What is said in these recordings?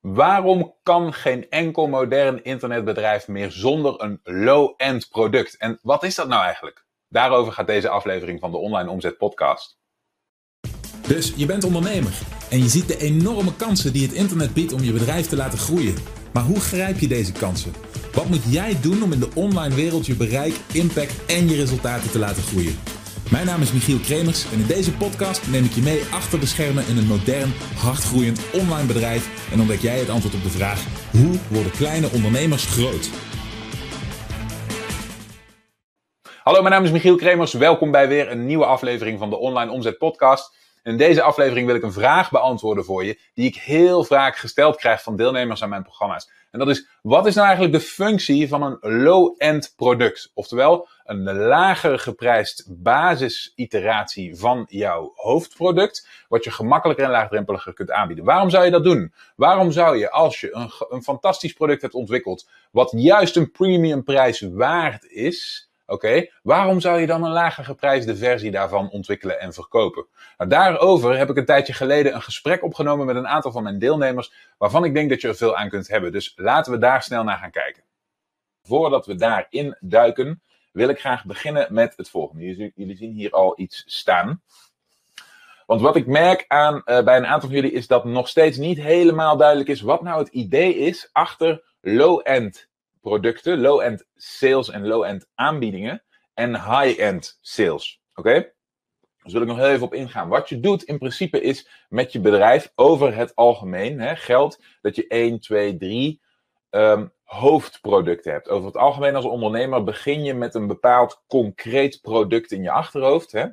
Waarom kan geen enkel modern internetbedrijf meer zonder een low-end product? En wat is dat nou eigenlijk? Daarover gaat deze aflevering van de Online Omzet Podcast. Dus je bent ondernemer en je ziet de enorme kansen die het internet biedt om je bedrijf te laten groeien. Maar hoe grijp je deze kansen? Wat moet jij doen om in de online wereld je bereik, impact en je resultaten te laten groeien? Mijn naam is Michiel Kremers en in deze podcast neem ik je mee achter de schermen in een modern, hardgroeiend online bedrijf en ontdek jij het antwoord op de vraag: hoe worden kleine ondernemers groot? Hallo, mijn naam is Michiel Kremers. Welkom bij weer een nieuwe aflevering van de Online Omzet Podcast. In deze aflevering wil ik een vraag beantwoorden voor je, die ik heel vaak gesteld krijg van deelnemers aan mijn programma's. En dat is, wat is nou eigenlijk de functie van een low-end product? Oftewel, een lager geprijsd basisiteratie van jouw hoofdproduct, wat je gemakkelijker en laagdrempeliger kunt aanbieden. Waarom zou je dat doen? Waarom zou je, als je een, een fantastisch product hebt ontwikkeld, wat juist een premium prijs waard is, Oké, waarom zou je dan een lager geprijsde versie daarvan ontwikkelen en verkopen? Nou, daarover heb ik een tijdje geleden een gesprek opgenomen met een aantal van mijn deelnemers, waarvan ik denk dat je er veel aan kunt hebben. Dus laten we daar snel naar gaan kijken. Voordat we daarin duiken, wil ik graag beginnen met het volgende. Jullie zien hier al iets staan. Want wat ik merk aan, uh, bij een aantal van jullie is dat nog steeds niet helemaal duidelijk is wat nou het idee is achter low-end producten, low-end sales en low-end aanbiedingen en high-end sales. Oké? Okay? Dus ik nog heel even op ingaan. Wat je doet in principe is met je bedrijf over het algemeen hè, geldt dat je 1, 2, 3 um, hoofdproducten hebt. Over het algemeen als ondernemer begin je met een bepaald concreet product in je achterhoofd. Hè?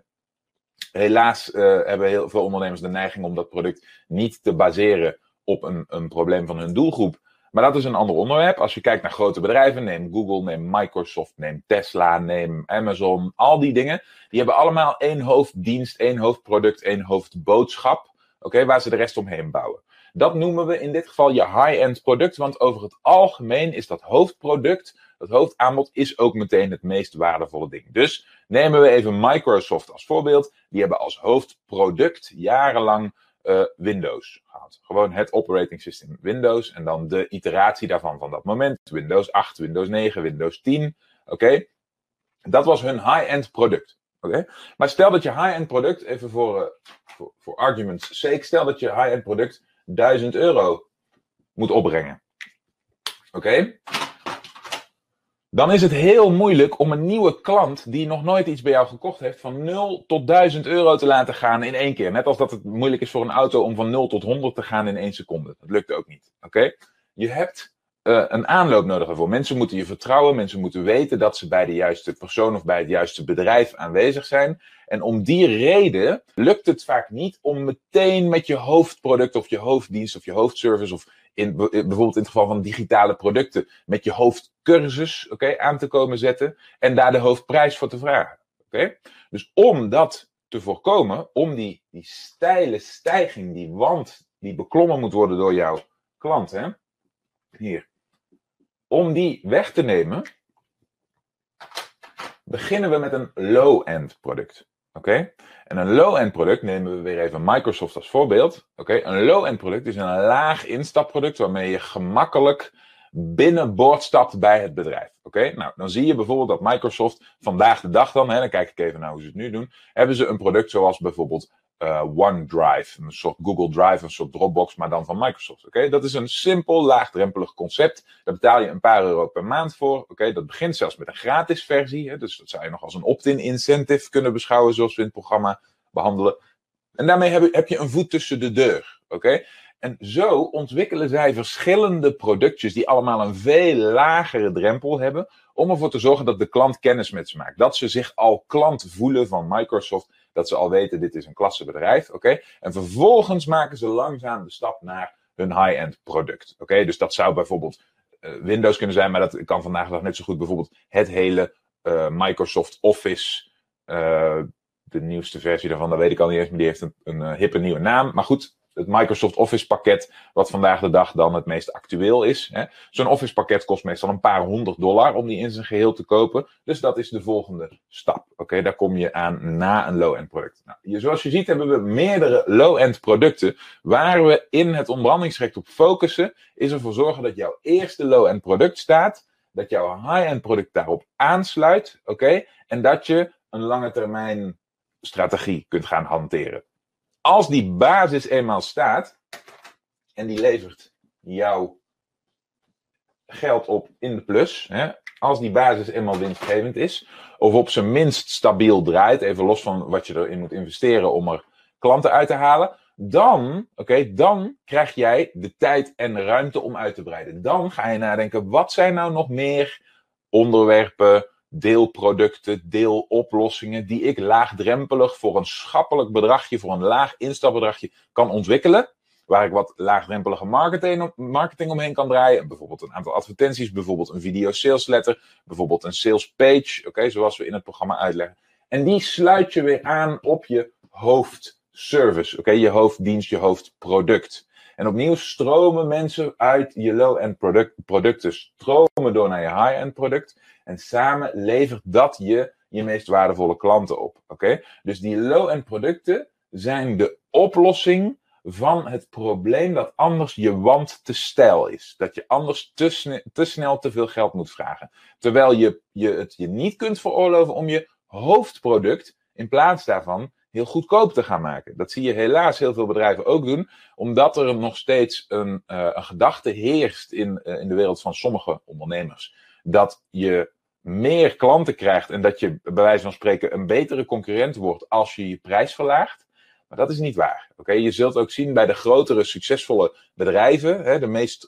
Helaas uh, hebben heel veel ondernemers de neiging om dat product niet te baseren op een, een probleem van hun doelgroep, maar dat is een ander onderwerp. Als je kijkt naar grote bedrijven, neem Google, neem Microsoft, neem Tesla, neem Amazon, al die dingen. Die hebben allemaal één hoofddienst, één hoofdproduct, één hoofdboodschap. Oké, waar ze de rest omheen bouwen. Dat noemen we in dit geval je high-end product, want over het algemeen is dat hoofdproduct, dat hoofdaanbod, is ook meteen het meest waardevolle ding. Dus nemen we even Microsoft als voorbeeld. Die hebben als hoofdproduct jarenlang uh, Windows gehad. Gewoon het operating system Windows en dan de iteratie daarvan van dat moment. Windows 8, Windows 9, Windows 10. Oké. Dat was hun high-end product. Oké. Maar stel dat je high-end product, even voor, voor, voor argument's sake, stel dat je high-end product 1000 euro moet opbrengen. Oké dan is het heel moeilijk om een nieuwe klant die nog nooit iets bij jou gekocht heeft, van 0 tot 1000 euro te laten gaan in één keer. Net als dat het moeilijk is voor een auto om van 0 tot 100 te gaan in één seconde. Dat lukt ook niet. Oké? Je hebt uh, een aanloop nodig ervoor. Mensen moeten je vertrouwen, mensen moeten weten dat ze bij de juiste persoon of bij het juiste bedrijf aanwezig zijn. En om die reden lukt het vaak niet om meteen met je hoofdproduct of je hoofddienst of je hoofdservice of in, bijvoorbeeld in het geval van digitale producten, met je hoofdcursus okay, aan te komen zetten en daar de hoofdprijs voor te vragen. Okay? Dus om dat te voorkomen, om die, die steile stijging, die wand die beklommen moet worden door jouw klant, hè? hier, om die weg te nemen, beginnen we met een low-end product. Oké? En een low-end product nemen we weer even Microsoft als voorbeeld. Oké? Een low-end product is een laag instapproduct waarmee je gemakkelijk binnenboord stapt bij het bedrijf. Oké, nou dan zie je bijvoorbeeld dat Microsoft vandaag de dag dan, hè, dan kijk ik even naar hoe ze het nu doen, hebben ze een product zoals bijvoorbeeld OneDrive, een soort Google Drive, een soort Dropbox, maar dan van Microsoft. Oké, dat is een simpel, laagdrempelig concept. Daar betaal je een paar euro per maand voor. Oké, dat begint zelfs met een gratis versie, hè, dus dat zou je nog als een opt-in incentive kunnen beschouwen, zoals we in het programma behandelen. En daarmee heb, heb je een voet tussen de deur. Oké, en zo ontwikkelen zij verschillende productjes die allemaal een veel lagere drempel hebben, om ervoor te zorgen dat de klant kennis met ze maakt. Dat ze zich al klant voelen van Microsoft, dat ze al weten dit is een klasse bedrijf, oké? En vervolgens maken ze langzaam de stap naar hun high-end product, oké? Dus dat zou bijvoorbeeld uh, Windows kunnen zijn, maar dat kan vandaag dag net zo goed bijvoorbeeld het hele uh, Microsoft Office, uh, de nieuwste versie daarvan, dat weet ik al niet eens, maar die heeft een, een hippe nieuwe naam. Maar goed, het Microsoft Office pakket, wat vandaag de dag dan het meest actueel is. Zo'n Office pakket kost meestal een paar honderd dollar om die in zijn geheel te kopen. Dus dat is de volgende stap. Oké, daar kom je aan na een low-end product. Nou, zoals je ziet hebben we meerdere low-end producten. Waar we in het ontbrandingsrecht op focussen, is ervoor zorgen dat jouw eerste low-end product staat. Dat jouw high-end product daarop aansluit. Oké, en dat je een lange termijn strategie kunt gaan hanteren. Als die basis eenmaal staat en die levert jouw geld op in de plus, hè, als die basis eenmaal winstgevend is, of op zijn minst stabiel draait, even los van wat je erin moet investeren om er klanten uit te halen, dan, oké, dan krijg jij de tijd en de ruimte om uit te breiden. Dan ga je nadenken, wat zijn nou nog meer onderwerpen, deelproducten, deeloplossingen die ik laagdrempelig voor een schappelijk bedragje, voor een laag instapbedragje kan ontwikkelen. Waar ik wat laagdrempelige marketing, marketing omheen kan draaien. Bijvoorbeeld een aantal advertenties, bijvoorbeeld een video sales letter, bijvoorbeeld een sales page, oké, zoals we in het programma uitleggen. En die sluit je weer aan op je hoofdservice, oké, je hoofddienst, je hoofdproduct. En opnieuw stromen mensen uit je low-end product, producten, stromen door naar je high-end product. En samen levert dat je je meest waardevolle klanten op. Oké? Dus die low-end producten zijn de oplossing van het probleem dat anders je wand te stijl is. Dat je anders te, te snel te veel geld moet vragen. Terwijl je, je het je niet kunt veroorloven om je hoofdproduct in plaats daarvan heel goedkoop te gaan maken. Dat zie je helaas heel veel bedrijven ook doen, omdat er nog steeds een, uh, een gedachte heerst in, uh, in de wereld van sommige ondernemers. Dat je meer klanten krijgt en dat je bij wijze van spreken een betere concurrent wordt als je je prijs verlaagt. Maar dat is niet waar. Oké, Je zult ook zien bij de grotere succesvolle bedrijven, hè, de, meest,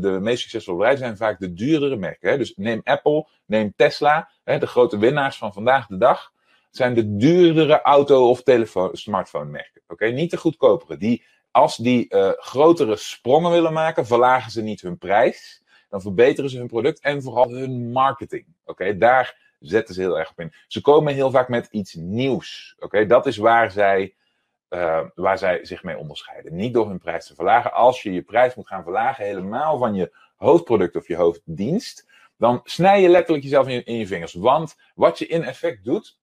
de meest succesvolle bedrijven zijn vaak de duurdere merken. Hè. Dus neem Apple, neem Tesla, hè, de grote winnaars van vandaag de dag zijn de duurdere auto- of telefoon, smartphone merken. Oké, niet de goedkopere. Die, als die uh, grotere sprongen willen maken, verlagen ze niet hun prijs. Dan verbeteren ze hun product en vooral hun marketing. Oké, daar zetten ze heel erg op in. Ze komen heel vaak met iets nieuws. Oké, dat is waar zij, uh, waar zij zich mee onderscheiden. Niet door hun prijs te verlagen. Als je je prijs moet gaan verlagen, helemaal van je hoofdproduct of je hoofddienst, dan snij je letterlijk jezelf in je, in je vingers. Want wat je in effect doet,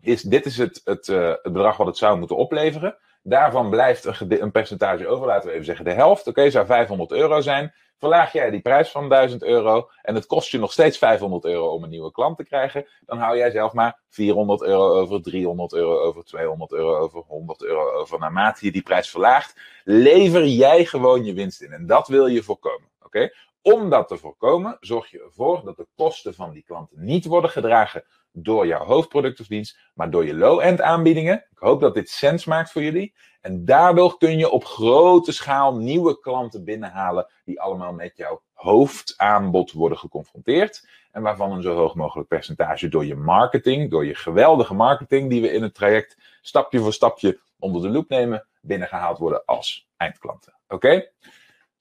is dit is het, het, uh, het bedrag wat het zou moeten opleveren. Daarvan blijft een, een percentage over, laten we even zeggen de helft. Oké, zou 500 euro zijn. Verlaag jij die prijs van 1000 euro en het kost je nog steeds 500 euro om een nieuwe klant te krijgen, dan hou jij zelf maar 400 euro over, 300 euro over, 200 euro over, 100 euro over. Naarmate je die prijs verlaagt, lever jij gewoon je winst in. En dat wil je voorkomen. Oké? Om dat te voorkomen, zorg je ervoor dat de kosten van die klanten niet worden gedragen door jouw hoofdproduct of dienst, maar door je low-end aanbiedingen. Ik hoop dat dit sens maakt voor jullie. En daardoor kun je op grote schaal nieuwe klanten binnenhalen die allemaal met jouw hoofdaanbod worden geconfronteerd. En waarvan een zo hoog mogelijk percentage door je marketing, door je geweldige marketing die we in het traject stapje voor stapje onder de loep nemen, binnengehaald worden als eindklanten. Oké?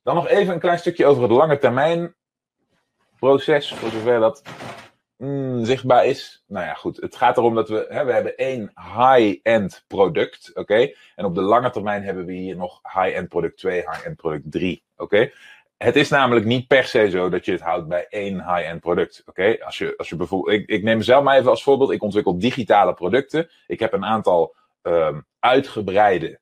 Dan nog even een klein stukje over het lange termijn proces, voor zover dat mm, zichtbaar is. Nou ja, goed. Het gaat erom dat we, hè, we hebben één high-end product, oké? En op de lange termijn hebben we hier nog high-end product 2, high-end product 3, oké? Het is namelijk niet per se zo dat je het houdt bij één high-end product. Oké, als je, als je bijvoorbeeld, ik, neem mezelf maar even als voorbeeld. Ik ontwikkel digitale producten. Ik heb een aantal um, uitgebreide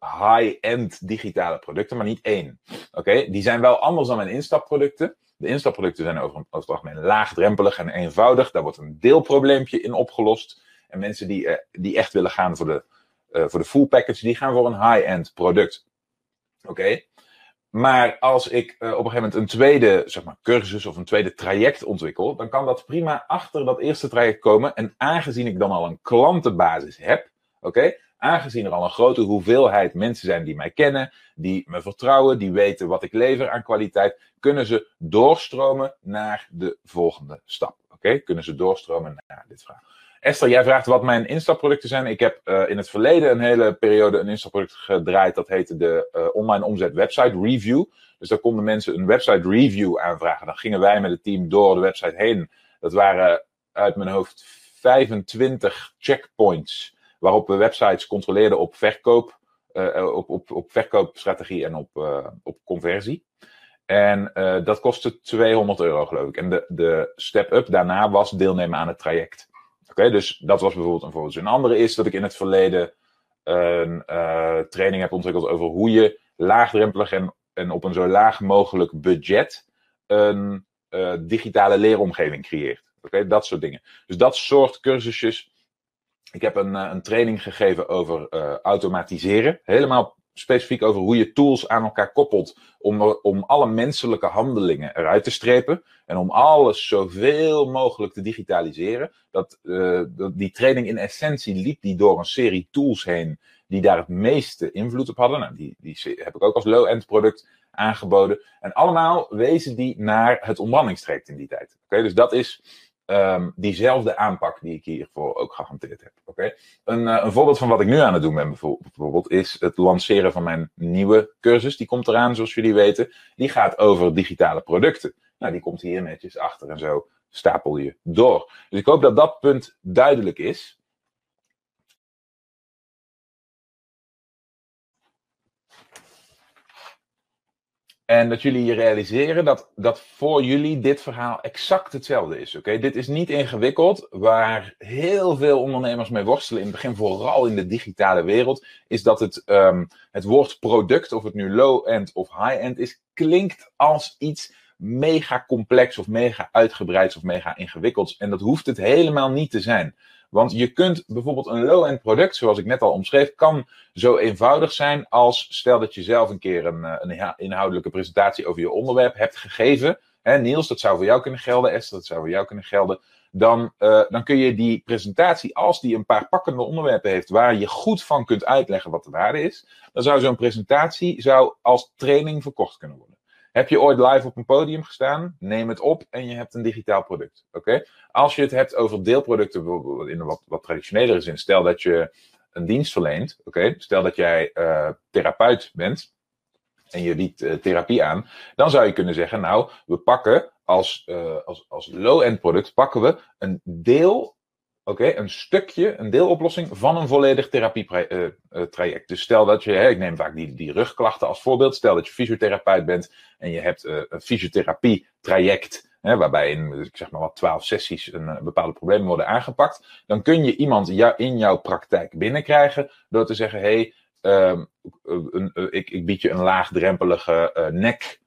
high-end digitale producten, maar niet één. Oké, die zijn wel anders dan mijn instapproducten. De instapproducten zijn over, over het algemeen laagdrempelig en eenvoudig. Daar wordt een deelprobleempje in opgelost. En mensen die, uh, die echt willen gaan voor de, uh, voor de full package, die gaan voor een high-end product. Oké. Maar als ik uh, op een gegeven moment een tweede zeg maar, cursus of een tweede traject ontwikkel, dan kan dat prima achter dat eerste traject komen. En aangezien ik dan al een klantenbasis heb, oké, aangezien er al een grote hoeveelheid mensen zijn die mij kennen, die me vertrouwen, die weten wat ik lever aan kwaliteit, kunnen ze doorstromen naar de volgende stap. Oké, kunnen ze doorstromen naar dit verhaal. Esther, jij vraagt wat mijn instapproducten zijn. Ik heb uh, in het verleden een hele periode een instapproduct gedraaid. Dat heette de uh, online omzet website review. Dus daar konden mensen een website review aanvragen. Dan gingen wij met het team door de website heen. Dat waren uit mijn hoofd 25 checkpoints. Waarop we websites controleerden op verkoop op, op, op verkoopstrategie en op, op conversie. En dat kostte 200 euro, geloof ik. En de, de step-up daarna was deelnemen aan het traject. Oké, dus dat was bijvoorbeeld een voorbeeld. Een andere is dat ik in het verleden een training heb ontwikkeld over hoe je laagdrempelig en, en op een zo laag mogelijk budget een digitale leeromgeving creëert. Oké, dat soort dingen. Dus dat soort cursusjes. Ik heb een, een training gegeven over uh, automatiseren. Helemaal specifiek over hoe je tools aan elkaar koppelt om, om alle menselijke handelingen eruit te strepen en om alles zoveel mogelijk te digitaliseren. Dat, uh, die training in essentie liep die door een serie tools heen die daar het meeste invloed op hadden. Nou, die, die heb ik ook als low-end product aangeboden. En allemaal wezen die naar het ontbrandingstraject in die tijd. Oké, dus dat is um, diezelfde aanpak die ik hiervoor ook gehanteerd heb. Oké, een, uh, een, voorbeeld van wat ik nu aan het doen ben, bijvoorbeeld, is het lanceren van mijn nieuwe cursus. Die komt eraan, zoals jullie weten. Die gaat over digitale producten. Nou, die komt hier netjes achter en zo stapel je door. Dus ik hoop dat dat punt duidelijk is. En dat jullie je realiseren dat, dat voor jullie dit verhaal exact hetzelfde is. Oké, Dit is niet ingewikkeld. Waar heel veel ondernemers mee worstelen, in het begin vooral in de digitale wereld, is dat het, um, het woord product, of het nu low-end of high-end is, klinkt als iets mega complex of mega uitgebreid of mega ingewikkelds. En dat hoeft het helemaal niet te zijn. Want je kunt bijvoorbeeld een low-end product, zoals ik net al omschreef, kan zo eenvoudig zijn als stel dat je zelf een keer een, eh, een inhoudelijke presentatie over je onderwerp hebt gegeven. Hè, Niels, dat zou voor jou kunnen gelden. Esther, dat zou voor jou kunnen gelden. Dan, uh, dan kun je die presentatie, als die een paar pakkende onderwerpen heeft waar je goed van kunt uitleggen wat de waarde is, dan zou zo'n presentatie zou als training verkocht kunnen worden. Heb je ooit live op een podium gestaan? Neem het op en je hebt een digitaal product. Oké? Als je het hebt over deelproducten, in een wat, wat traditionelere zin, stel dat je een dienst verleent, oké? Stel dat jij uh, therapeut bent en je biedt uh, therapie aan, dan zou je kunnen zeggen, nou, we pakken als, uh, als, als low-end product, pakken we een deel Oké, een stukje, een deeloplossing van een volledig therapietraject. Uh, uh, dus stel dat je, ik neem vaak die, die rugklachten als voorbeeld. Stel dat je fysiotherapeut bent en je hebt uh, een fysiotherapie-traject. Hè, waarbij in, zeg maar wat, twaalf sessies een, bepaalde problemen worden aangepakt. Dan kun je iemand in jouw praktijk binnenkrijgen door te zeggen: hey, um, ik, ik bied je een laagdrempelige nek,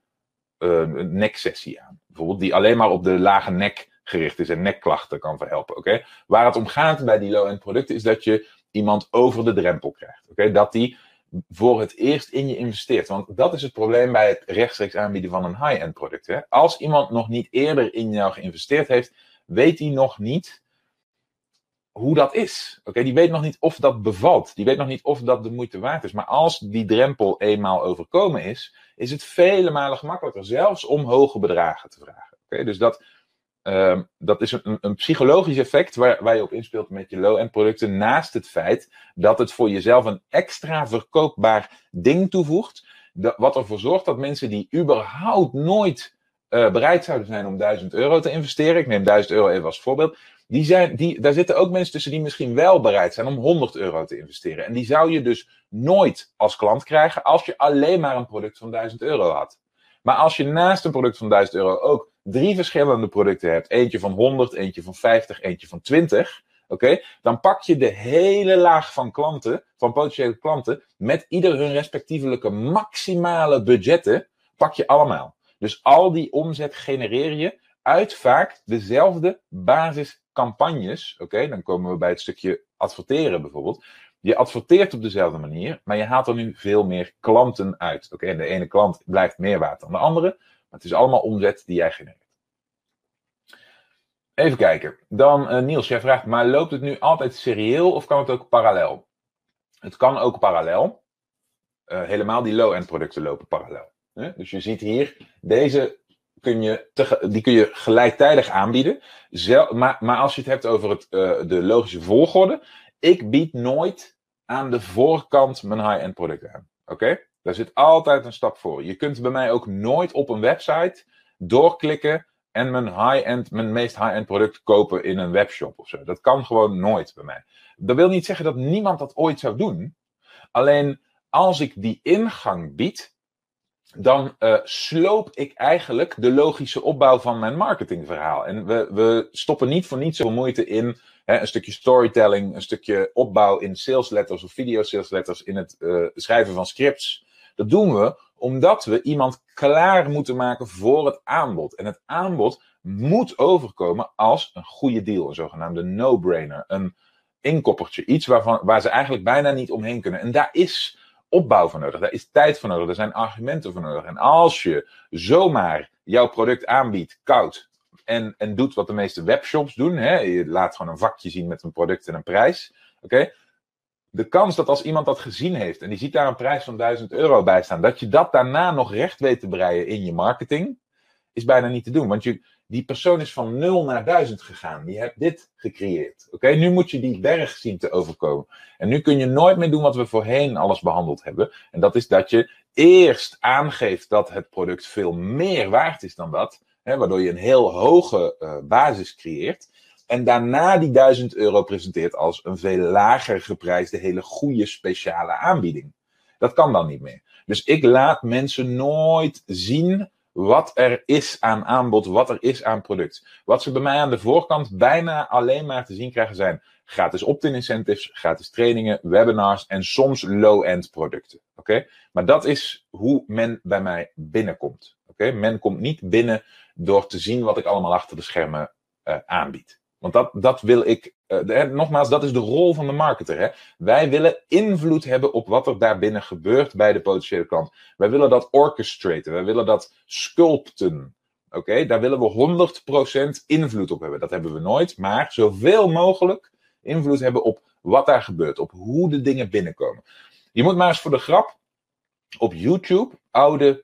neksessie aan. Bijvoorbeeld, die alleen maar op de lage nek gericht is en nekklachten kan verhelpen. Oké? Waar het om gaat bij die low-end producten is dat je iemand over de drempel krijgt. Oké? Dat die voor het eerst in je investeert. Want dat is het probleem bij het rechtstreeks aanbieden van een high-end product. Hè? Als iemand nog niet eerder in jou geïnvesteerd heeft, weet hij nog niet hoe dat is. Oké, die weet nog niet of dat bevalt. Die weet nog niet of dat de moeite waard is. Maar als die drempel eenmaal overkomen is, is het vele malen gemakkelijker, zelfs om hoge bedragen te vragen. Oké, dus dat Um, dat is een, een, psychologisch effect waar, waar je op inspeelt met je low-end producten. Naast het feit dat het voor jezelf een extra verkoopbaar ding toevoegt. Dat, wat ervoor zorgt dat mensen die überhaupt nooit uh, bereid zouden zijn om 1000 euro te investeren. Ik neem 1000 euro even als voorbeeld. Die zijn, die, daar zitten ook mensen tussen die misschien wel bereid zijn om 100 euro te investeren. En die zou je dus nooit als klant krijgen als je alleen maar een product van 1000 euro had. Maar als je naast een product van 1000 euro ook drie verschillende producten hebt, eentje van 100, eentje van 50, eentje van 20, oké, dan pak je de hele laag van klanten, van potentiële klanten, met ieder hun respectievelijke maximale budgetten, pak je allemaal. Dus al die omzet genereer je uit vaak dezelfde basiscampagnes. Oké, dan komen we bij het stukje adverteren bijvoorbeeld. Je adverteert op dezelfde manier, maar je haalt er nu veel meer klanten uit. Oké, de ene klant blijft meer waard dan de andere. Maar het is allemaal omzet die jij genereert. Even kijken. Dan uh, Niels, jij vraagt, maar loopt het nu altijd serieel of kan het ook parallel? Het kan ook parallel. Uh, helemaal die low-end producten lopen parallel. Dus je ziet hier, deze kun je die kun je gelijktijdig aanbieden. Maar, maar als je het hebt over het, uh, de logische volgorde. Ik bied nooit aan de voorkant mijn high-end producten aan. Oké? Daar zit altijd een stap voor. Je kunt bij mij ook nooit op een website doorklikken en mijn high-end, mijn meest high-end product kopen in een webshop of zo. Dat kan gewoon nooit bij mij. Dat wil niet zeggen dat niemand dat ooit zou doen. Alleen als ik die ingang bied, dan uh, sloop ik eigenlijk de logische opbouw van mijn marketingverhaal. En we, we stoppen niet voor niets zoveel moeite in hè, een stukje storytelling, een stukje opbouw in salesletters of video salesletters, in het uh, schrijven van scripts. Dat doen we omdat we iemand klaar moeten maken voor het aanbod. En het aanbod moet overkomen als een goede deal, een zogenaamde no-brainer, een inkoppertje, iets waarvan, waar ze eigenlijk bijna niet omheen kunnen. En daar is opbouw voor nodig, daar is tijd voor nodig, er zijn argumenten voor nodig. En als je zomaar jouw product aanbiedt, koud, en, en doet wat de meeste webshops doen, hè, je laat gewoon een vakje zien met een product en een prijs, oké? De kans dat als iemand dat gezien heeft en die ziet daar een prijs van 1000 euro bij staan, dat je dat daarna nog recht weet te breien in je marketing, is bijna niet te doen. Want je, die persoon is van 0 naar 1000 gegaan. Die hebt dit gecreëerd. Oké, nu moet je die berg zien te overkomen. En nu kun je nooit meer doen wat we voorheen alles behandeld hebben. En dat is dat je eerst aangeeft dat het product veel meer waard is dan dat. Hè, waardoor je een heel hoge uh, basis creëert. En daarna die 1000 euro presenteert als een veel lager geprijsde, hele goede speciale aanbieding. Dat kan dan niet meer. Dus ik laat mensen nooit zien wat er is aan aanbod, wat er is aan product. Wat ze bij mij aan de voorkant bijna alleen maar te zien krijgen zijn gratis opt-in incentives, gratis trainingen, webinars en soms low-end producten. Oké? Maar dat is hoe men bij mij binnenkomt. Oké? Men komt niet binnen door te zien wat ik allemaal achter de schermen uh, aanbied. Want dat, dat wil ik, uh, nogmaals, dat is de rol van de marketer. Hè? Wij willen invloed hebben op wat er daarbinnen gebeurt bij de potentiële klant. Wij willen dat orchestraten, wij willen dat sculpten. Oké, daar willen we 100% invloed op hebben. Dat hebben we nooit, maar zoveel mogelijk invloed hebben op wat daar gebeurt, op hoe de dingen binnenkomen. Je moet maar eens voor de grap op YouTube oude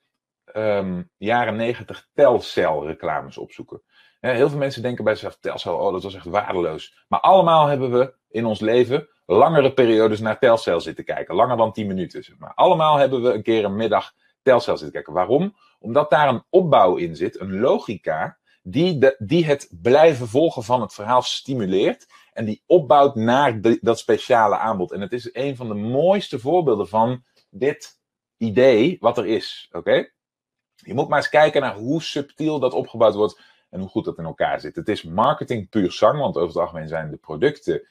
um, jaren 90 telcel reclames opzoeken heel veel mensen denken bij zichzelf, Telcel, oh dat was echt waardeloos. Maar allemaal hebben we in ons leven langere periodes naar Telcel zitten kijken. Langer dan 10 minuten. Maar. Allemaal hebben we een keer een middag Telcel zitten kijken. Waarom? Omdat daar een opbouw in zit, een logica, die, die het blijven volgen van het verhaal stimuleert. En die opbouwt naar dat speciale aanbod. En het is een van de mooiste voorbeelden van dit idee wat er is. Oké? Je moet maar eens kijken naar hoe subtiel dat opgebouwd wordt en hoe goed dat in elkaar zit. Het is marketing puur zang, want over het algemeen zijn de producten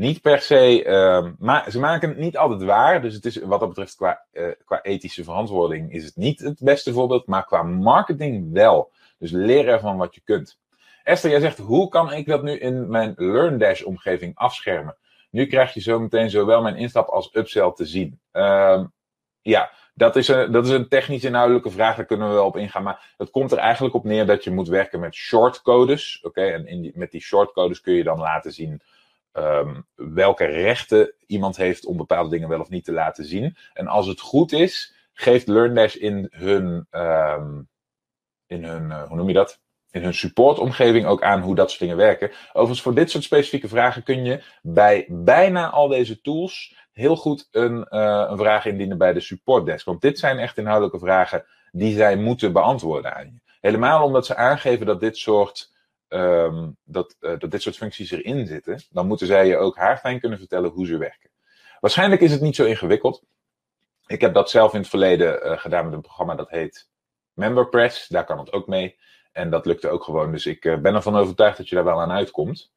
niet per se, uh, maar ze maken het niet altijd waar. Dus het is, wat dat betreft, qua, uh, qua ethische verantwoording, is het niet het beste voorbeeld, maar qua marketing wel. Dus leer ervan wat je kunt. Esther, jij zegt, hoe kan ik dat nu in mijn LearnDash omgeving afschermen? Nu krijg je zo meteen zowel mijn instap als upsell te zien. Uh, ja, dat is, een, dat is een technisch inhoudelijke vraag, daar kunnen we wel op ingaan. Maar het komt er eigenlijk op neer dat je moet werken met shortcodes. Oké, en in die, met die shortcodes kun je dan laten zien um, welke rechten iemand heeft om bepaalde dingen wel of niet te laten zien. En als het goed is, geeft LearnDash in hun, um, in hun uh, hoe noem je dat? In hun supportomgeving ook aan hoe dat soort dingen werken. Overigens, voor dit soort specifieke vragen kun je bij bijna al deze tools heel goed een, uh, een vraag indienen bij de supportdesk. Want dit zijn echt inhoudelijke vragen die zij moeten beantwoorden aan je. Helemaal omdat ze aangeven dat dit soort, um, dat, uh, dat dit soort functies erin zitten, dan moeten zij je ook haarfijn kunnen vertellen hoe ze werken. Waarschijnlijk is het niet zo ingewikkeld. Ik heb dat zelf in het verleden uh, gedaan met een programma dat heet MemberPress. Daar kan het ook mee. En dat lukte ook gewoon. Dus ik ben ervan overtuigd dat je daar wel aan uitkomt.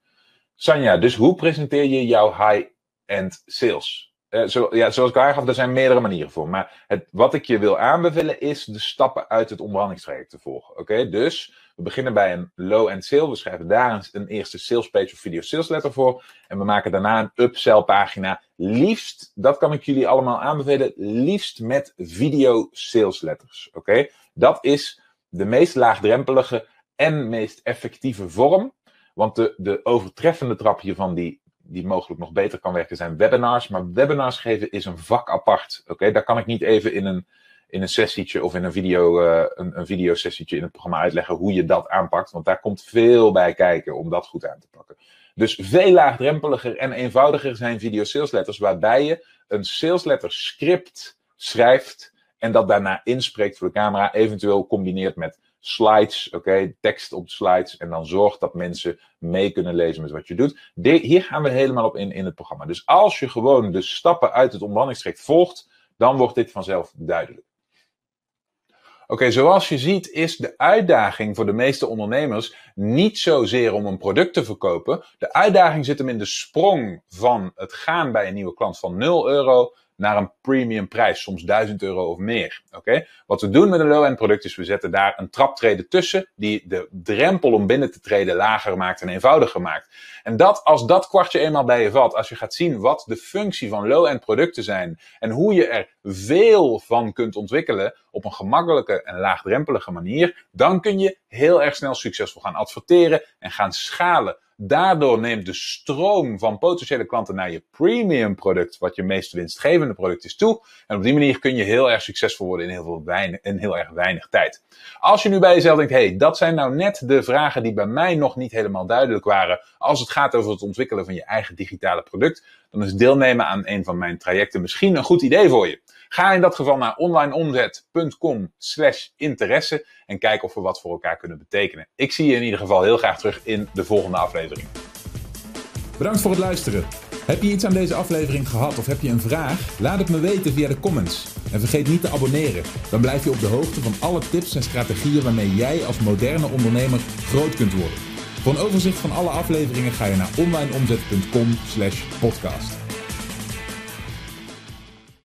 Sanja, dus hoe presenteer je jouw high-end sales? Uh, zo, ja, zoals ik aangaf, er zijn meerdere manieren voor. Maar het, wat ik je wil aanbevelen is de stappen uit het onderhandelingstraject te volgen. Oké, dus we beginnen bij een low-end sale. We schrijven daar een, een, eerste sales page of video sales letter voor. En we maken daarna een upsell pagina. Liefst, dat kan ik jullie allemaal aanbevelen, liefst met video sales letters. Oké, dat is de meest laagdrempelige en meest effectieve vorm. Want de, de overtreffende trap hiervan, die die mogelijk nog beter kan werken, zijn webinars. Maar webinars geven is een vak apart. Oké, daar kan ik niet even in een, in een sessietje of in een, video, uh, een, een videosessietje in het programma uitleggen hoe je dat aanpakt. Want daar komt veel bij kijken om dat goed aan te pakken. Dus veel laagdrempeliger en eenvoudiger zijn video salesletters, waarbij je een salesletter script schrijft en dat daarna inspreekt voor de camera, eventueel combineert met slides, oké, tekst op de slides. En dan zorg dat mensen mee kunnen lezen met wat je doet. hier gaan we helemaal op in in het programma. Dus als je gewoon de stappen uit het onderhandelingstraject volgt, Dan wordt dit vanzelf duidelijk. Oké, zoals je ziet is de uitdaging voor de meeste ondernemers niet zozeer om een product te verkopen. De uitdaging zit hem in de sprong van het gaan bij een nieuwe klant van 0 euro naar een premium prijs, soms 1000 euro of meer. Oké? Wat we doen met een low-end product is we zetten daar een traptreden tussen die de drempel om binnen te treden lager maakt en eenvoudiger maakt. En dat, als dat kwartje eenmaal bij je valt, als je gaat zien wat de functie van low-end producten zijn en hoe je er veel van kunt ontwikkelen op een gemakkelijke en laagdrempelige manier, dan kun je heel erg snel succesvol gaan adverteren en gaan schalen. Daardoor neemt de stroom van potentiële klanten naar je premium product, wat je meest winstgevende product is, toe. En op die manier kun je heel erg succesvol worden in heel, veel weinig, in heel erg weinig tijd. Als je nu bij jezelf denkt, hey, dat zijn nou net de vragen die bij mij nog niet helemaal duidelijk waren als het gaat over het ontwikkelen van je eigen digitale product, dan is deelnemen aan een van mijn trajecten misschien een goed idee voor je. Ga in dat geval naar onlineomzet.com slash interesse en kijk of we wat voor elkaar kunnen betekenen. Ik zie je in ieder geval heel graag terug in de volgende aflevering. Bedankt voor het luisteren. Heb je iets aan deze aflevering gehad of heb je een vraag? Laat het me weten via de comments. En vergeet niet te abonneren. Dan blijf je op de hoogte van alle tips en strategieën waarmee jij als moderne ondernemer groot kunt worden. Voor een overzicht van alle afleveringen ga je naar onlineomzet.com/podcast.